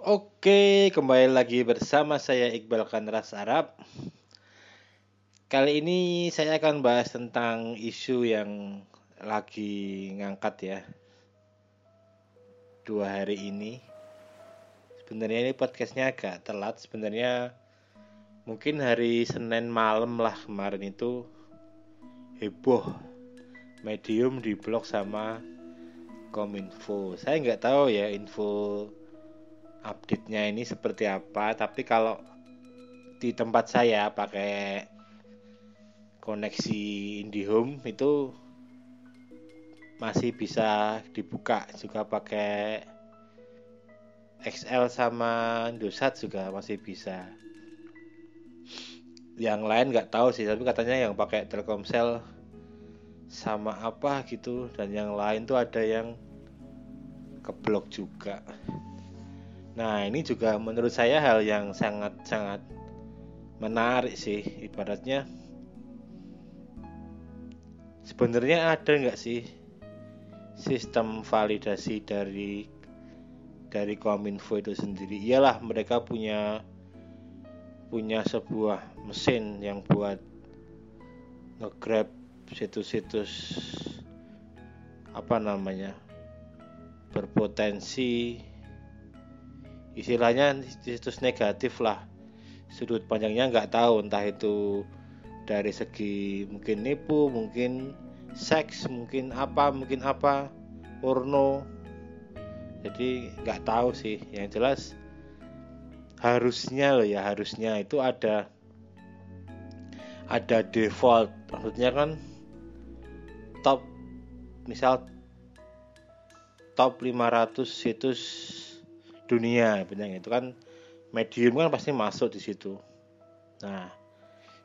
Oke, kembali lagi bersama saya Iqbal Kanras Arab. Kali ini saya akan bahas tentang isu yang lagi ngangkat ya. Dua hari ini. Sebenarnya ini podcastnya agak telat. Sebenarnya mungkin hari Senin malam lah kemarin itu heboh medium di blog sama Kominfo. Saya nggak tahu ya info update-nya ini seperti apa. Tapi kalau di tempat saya pakai koneksi IndiHome itu masih bisa dibuka juga pakai XL sama Indosat juga masih bisa. Yang lain nggak tahu sih tapi katanya yang pakai Telkomsel sama apa gitu. Dan yang lain tuh ada yang keblok juga Nah, ini juga menurut saya hal yang sangat-sangat menarik sih. Ibaratnya sebenarnya ada nggak sih sistem validasi dari dari Kominfo itu sendiri? Iyalah mereka punya punya sebuah mesin yang buat nge-grab situs-situs apa namanya berpotensi istilahnya situs negatif lah. Sudut pandangnya nggak tahu entah itu dari segi mungkin nipu mungkin seks mungkin apa mungkin apa porno. Jadi nggak tahu sih. Yang jelas harusnya loh ya harusnya itu ada ada default. Maksudnya kan top misal top 500 situs dunia benar itu kan. Medium kan pasti masuk di situ. Nah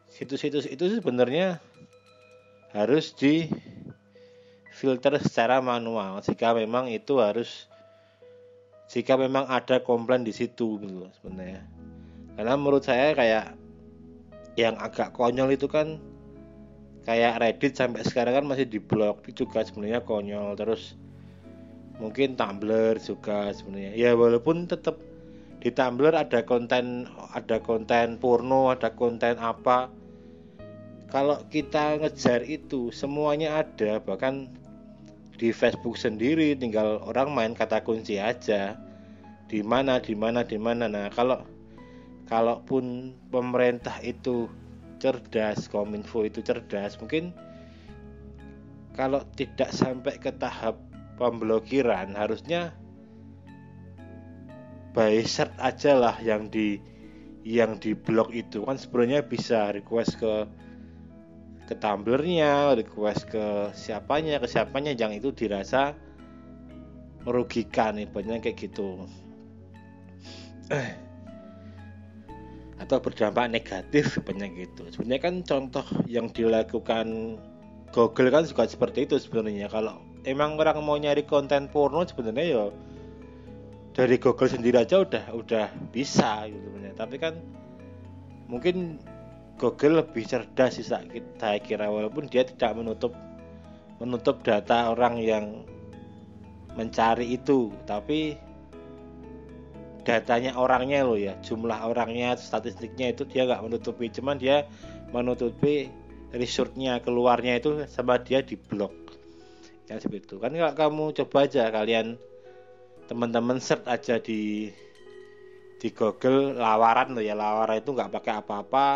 situs-situs itu sebenarnya harus di filter secara manual. Jika memang itu harus jika memang ada komplain di situ gitu sebenarnya. Karena menurut saya kayak yang agak konyol itu kan kayak Reddit sampai sekarang kan masih diblok itu juga sebenarnya konyol. Terus mungkin Tumblr juga sebenarnya. Ya walaupun tetap di Tumblr ada konten ada konten porno ada konten apa. Kalau kita ngejar itu semuanya ada. Bahkan di Facebook sendiri tinggal orang main kata kunci aja. Di mana di mana di mana. Nah kalau kalaupun pemerintah itu cerdas kominfo itu cerdas mungkin kalau tidak sampai ke tahap pemblokiran. Harusnya by cert aja lah yang di yang di blok itu. Kan sebenarnya bisa request ke ke tumblernya request ke siapanya ke siapanya yang itu dirasa merugikan banyak kayak gitu. Atau berdampak negatif banyak gitu. Sebenarnya kan contoh yang dilakukan Google kan juga seperti itu sebenarnya. Kalau emang orang mau nyari konten porno sebenarnya ya dari Google sendiri aja udah udah bisa gitu sebenarnya. Tapi kan mungkin Google lebih cerdas sih saya kira walaupun dia tidak menutup menutup data orang yang mencari itu. Tapi datanya orangnya loh ya jumlah orangnya statistiknya itu dia nggak menutupi. Cuman dia menutupi resortnya keluarnya itu sama dia di blok yang seperti itu. Kan kalau kamu coba aja kalian teman-teman search aja di di Google lawaran loh ya. Lawaran itu nggak pakai apa-apa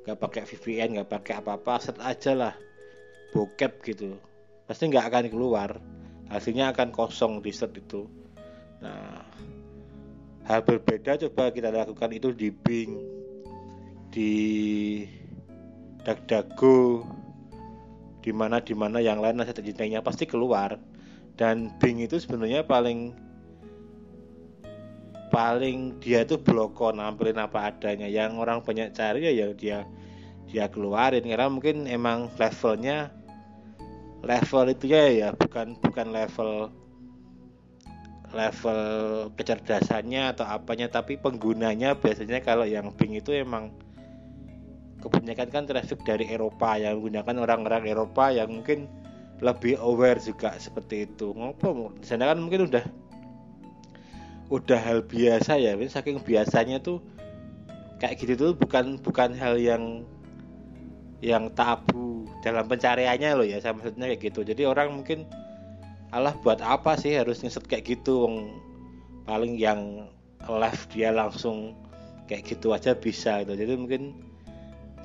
nggak pakai VPN nggak pakai apa-apa search aja lah. Bokep gitu. Pasti nggak akan keluar. Hasilnya akan kosong di search itu. Nah hal berbeda coba kita lakukan itu di Bing di DuckDuckGo di mana di mana yang lain nasihat cintanya pasti keluar. Dan Bing itu sebenarnya paling paling dia itu bloko nampilin apa adanya. Yang orang banyak cari ya, ya dia dia keluarin. Karena mungkin emang levelnya level itu ya ya bukan bukan level level kecerdasannya atau apanya. Tapi penggunanya biasanya kalau yang Bing itu emang kebanyakan kan traffic dari Eropa yang menggunakan orang-orang Eropa yang mungkin lebih aware juga seperti itu. Ngopo di sana kan mungkin udah udah hal biasa ya. Saking biasanya tuh kayak gitu tuh bukan bukan hal yang yang tabu dalam pencariannya loh ya. Saya maksudnya kayak gitu. Jadi orang mungkin Allah buat apa sih harus ngeset kayak gitu? Paling yang live dia langsung kayak gitu aja bisa gitu. Jadi mungkin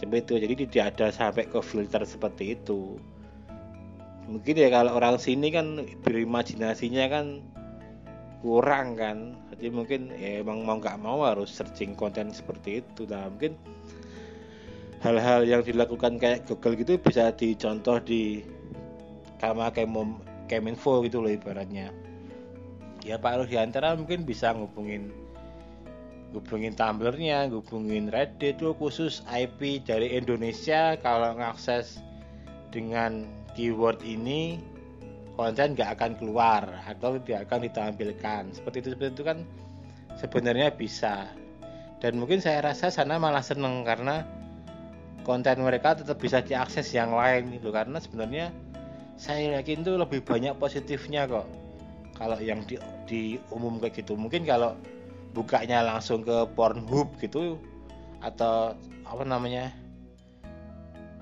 seperti itu jadi tidak ada sampai ke filter seperti itu. Mungkin ya kalau orang sini kan berimajinasinya kan kurang kan. Jadi mungkin ya emang mau nggak mau harus searching konten seperti itu. Nah mungkin hal-hal yang dilakukan kayak Google gitu bisa dicontoh di Kama Keminfo gitu loh ibaratnya. Ya Pak Rudiantara mungkin bisa ngubungin ngubungin Tumblr-nya, ngubungin Reddit itu khusus IP dari Indonesia kalau ngakses dengan keyword ini konten nggak akan keluar atau tidak akan ditampilkan. Seperti itu seperti itu kan sebenarnya bisa. Dan mungkin saya rasa sana malah seneng karena konten mereka tetap bisa diakses yang lain gitu. Karena sebenarnya saya yakin tuh lebih banyak positifnya kok. Kalau yang di, di umum kayak gitu. Mungkin kalau bukanya langsung ke Pornhub gitu atau apa namanya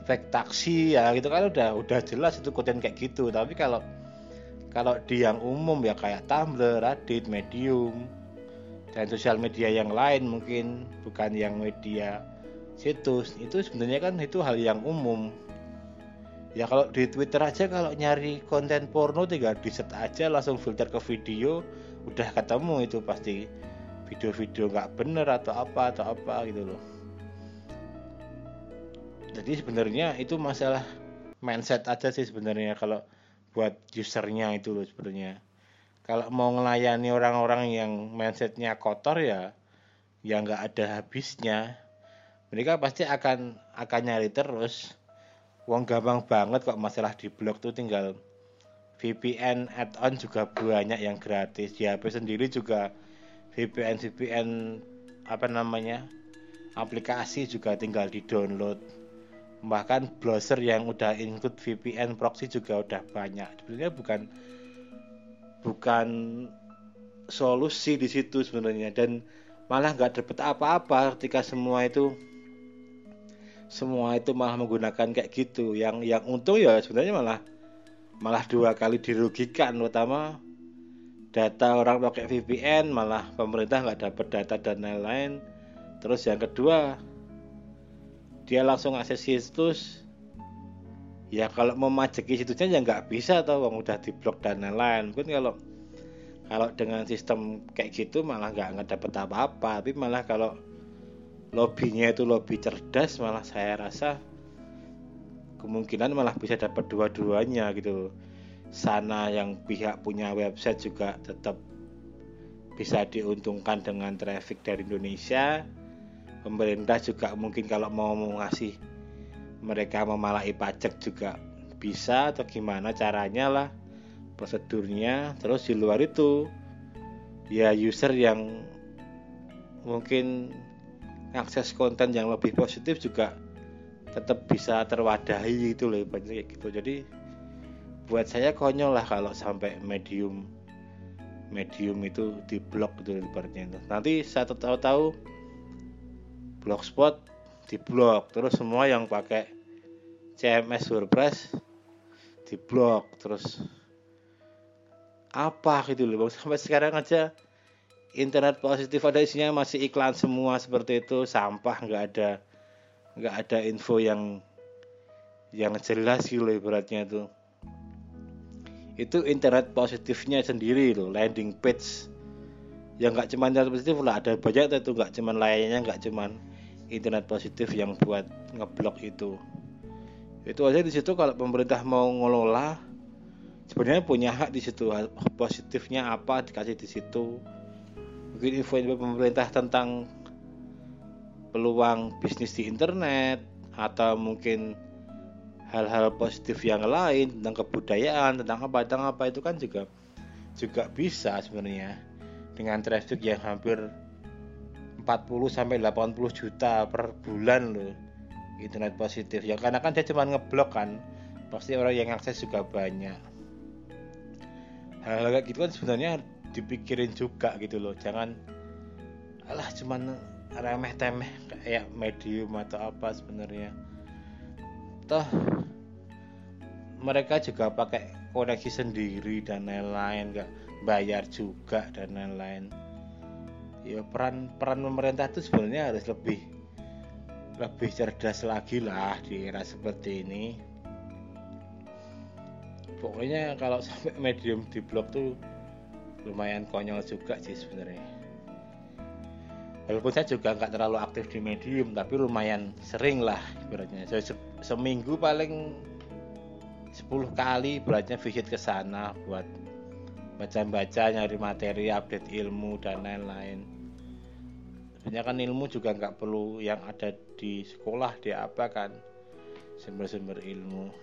fake taksi ya gitu kan udah udah jelas itu konten kayak gitu. Tapi kalau kalau di yang umum ya kayak Tumblr, Reddit, Medium dan sosial media yang lain mungkin bukan yang media situs itu sebenarnya kan itu hal yang umum. Ya kalau di Twitter aja kalau nyari konten porno tinggal di set aja langsung filter ke video udah ketemu itu pasti video-video nggak bener atau apa atau apa gitu loh. Jadi sebenarnya itu masalah mindset aja sih sebenarnya kalau buat usernya itu loh sebenarnya. Kalau mau ngelayani orang-orang yang mindsetnya kotor ya ya nggak ada habisnya. Mereka pasti akan akan nyari terus. Wong gampang banget kok masalah di blog tuh tinggal VPN add-on juga banyak yang gratis. Di HP sendiri juga VPN VPN apa namanya aplikasi juga tinggal di download bahkan browser yang udah include VPN proxy juga udah banyak. Sebenarnya bukan bukan solusi di situ sebenarnya. Dan malah nggak dapet apa-apa ketika semua itu semua itu malah menggunakan kayak gitu. Yang yang untung ya sebenarnya malah malah dua kali dirugikan utama data orang pakai VPN malah pemerintah nggak dapat data dan lain-lain. Terus yang kedua dia langsung akses situs. Ya kalau mau majeki situsnya ya nggak bisa atau uang udah diblok dan lain-lain. Mungkin kalau kalau dengan sistem kayak gitu malah nggak nggak dapat apa-apa. Tapi malah kalau lobbynya itu lobby cerdas malah saya rasa kemungkinan malah bisa dapat dua-duanya gitu sana yang pihak punya website juga tetap bisa diuntungkan dengan traffic dari Indonesia. Pemerintah juga mungkin kalau mau ngasih mereka memalai pajak juga bisa atau gimana caranya lah prosedurnya. Terus di luar itu ya user yang mungkin akses konten yang lebih positif juga tetap bisa terwadahi gitu loh banyak gitu. Jadi buat saya konyol lah kalau sampai medium medium itu di blog gitu ibaratnya nanti saya tahu-tahu blogspot di blog terus semua yang pakai CMS WordPress di blog terus apa gitu loh. Sampai sekarang aja internet positif ada isinya masih iklan semua seperti itu. Sampah nggak ada nggak ada info yang yang jelas gitu loh ibaratnya itu itu internet positifnya sendiri loh landing page. Yang nggak cuma internet positif lah ada banyak itu nggak cuma layarnya nggak cuma internet positif yang buat ngeblok itu. Itu aja di situ kalau pemerintah mau ngelola sebenarnya punya hak di situ positifnya apa dikasih di situ. Mungkin info-info pemerintah tentang peluang bisnis di internet atau mungkin hal-hal positif yang lain tentang kebudayaan tentang apa tentang apa itu kan juga juga bisa sebenarnya. Dengan traffic yang hampir 40 sampai 80 juta per bulan loh internet positif. Ya karena kan dia cuma ngeblok kan pasti orang yang akses juga banyak. Hal-hal kayak gitu kan sebenarnya dipikirin juga gitu loh. Jangan alah cuman remeh temeh kayak medium atau apa sebenarnya. Toh mereka juga pakai koneksi sendiri dan lain-lain nggak bayar juga dan lain-lain. Ya peran peran pemerintah itu sebenarnya harus lebih lebih cerdas lagi lah di era seperti ini. Pokoknya kalau sampai medium di blog tuh lumayan konyol juga sih sebenarnya. Walaupun saya juga nggak terlalu aktif di medium tapi lumayan sering lah ibaratnya. Saya se seminggu paling 10 kali beratnya visit ke sana buat baca-baca nyari materi update ilmu dan lain-lain. Sebenarnya kan ilmu juga nggak perlu yang ada di sekolah di apa kan sumber-sumber ilmu.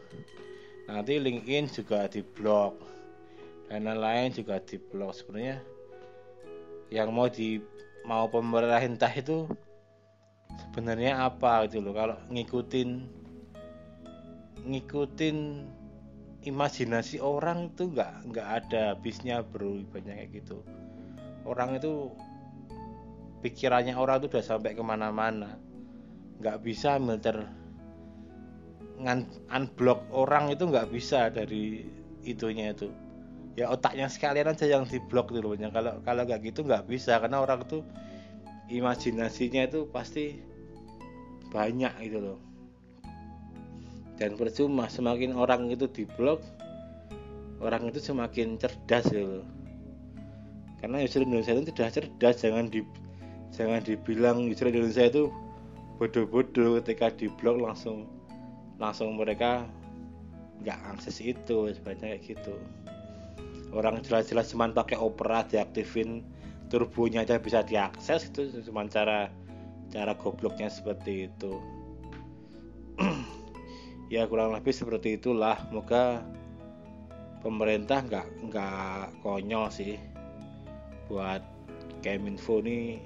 Nanti LinkedIn juga di blog dan lain-lain juga di blog. Sebenarnya yang mau di mau pemerintah itu sebenarnya apa gitu loh. Kalau ngikutin ngikutin imajinasi orang itu nggak nggak ada habisnya bro banyak kayak gitu. Orang itu pikirannya orang itu udah sampai ke mana-mana. Nggak bisa ngan unblock orang itu nggak bisa dari itunya itu. Ya otaknya sekalian aja yang diblok dulu gitu kalau kalau nggak gitu nggak bisa karena orang tuh imajinasinya itu pasti banyak gitu loh dan percuma semakin orang itu diblok orang itu semakin cerdas gitu karena user Indonesia itu tidak cerdas jangan di jangan dibilang user Indonesia itu bodoh-bodoh ketika diblok langsung langsung mereka nggak akses itu sebenarnya kayak gitu. Orang jelas-jelas cuma pakai opera diaktifin turbonya aja bisa diakses itu cuma cara cara gobloknya seperti itu ya kurang lebih seperti itulah. Moga pemerintah nggak nggak konyol sih buat Keminfo ini.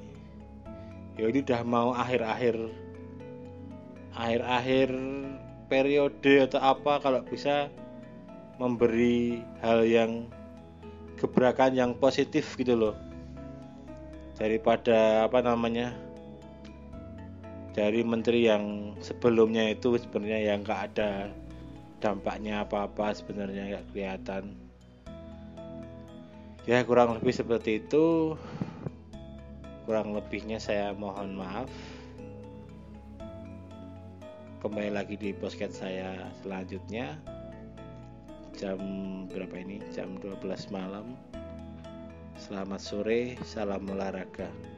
Ya ini udah mau akhir-akhir akhir-akhir periode atau apa kalau bisa memberi hal yang gebrakan yang positif gitu loh. Daripada apa namanya dari menteri yang sebelumnya itu sebenarnya yang nggak ada dampaknya apa-apa sebenarnya nggak kelihatan. Ya kurang lebih seperti itu. Kurang lebihnya saya mohon maaf. Kembali lagi di podcast saya selanjutnya. Jam berapa ini? Jam 12 malam. Selamat sore salam olahraga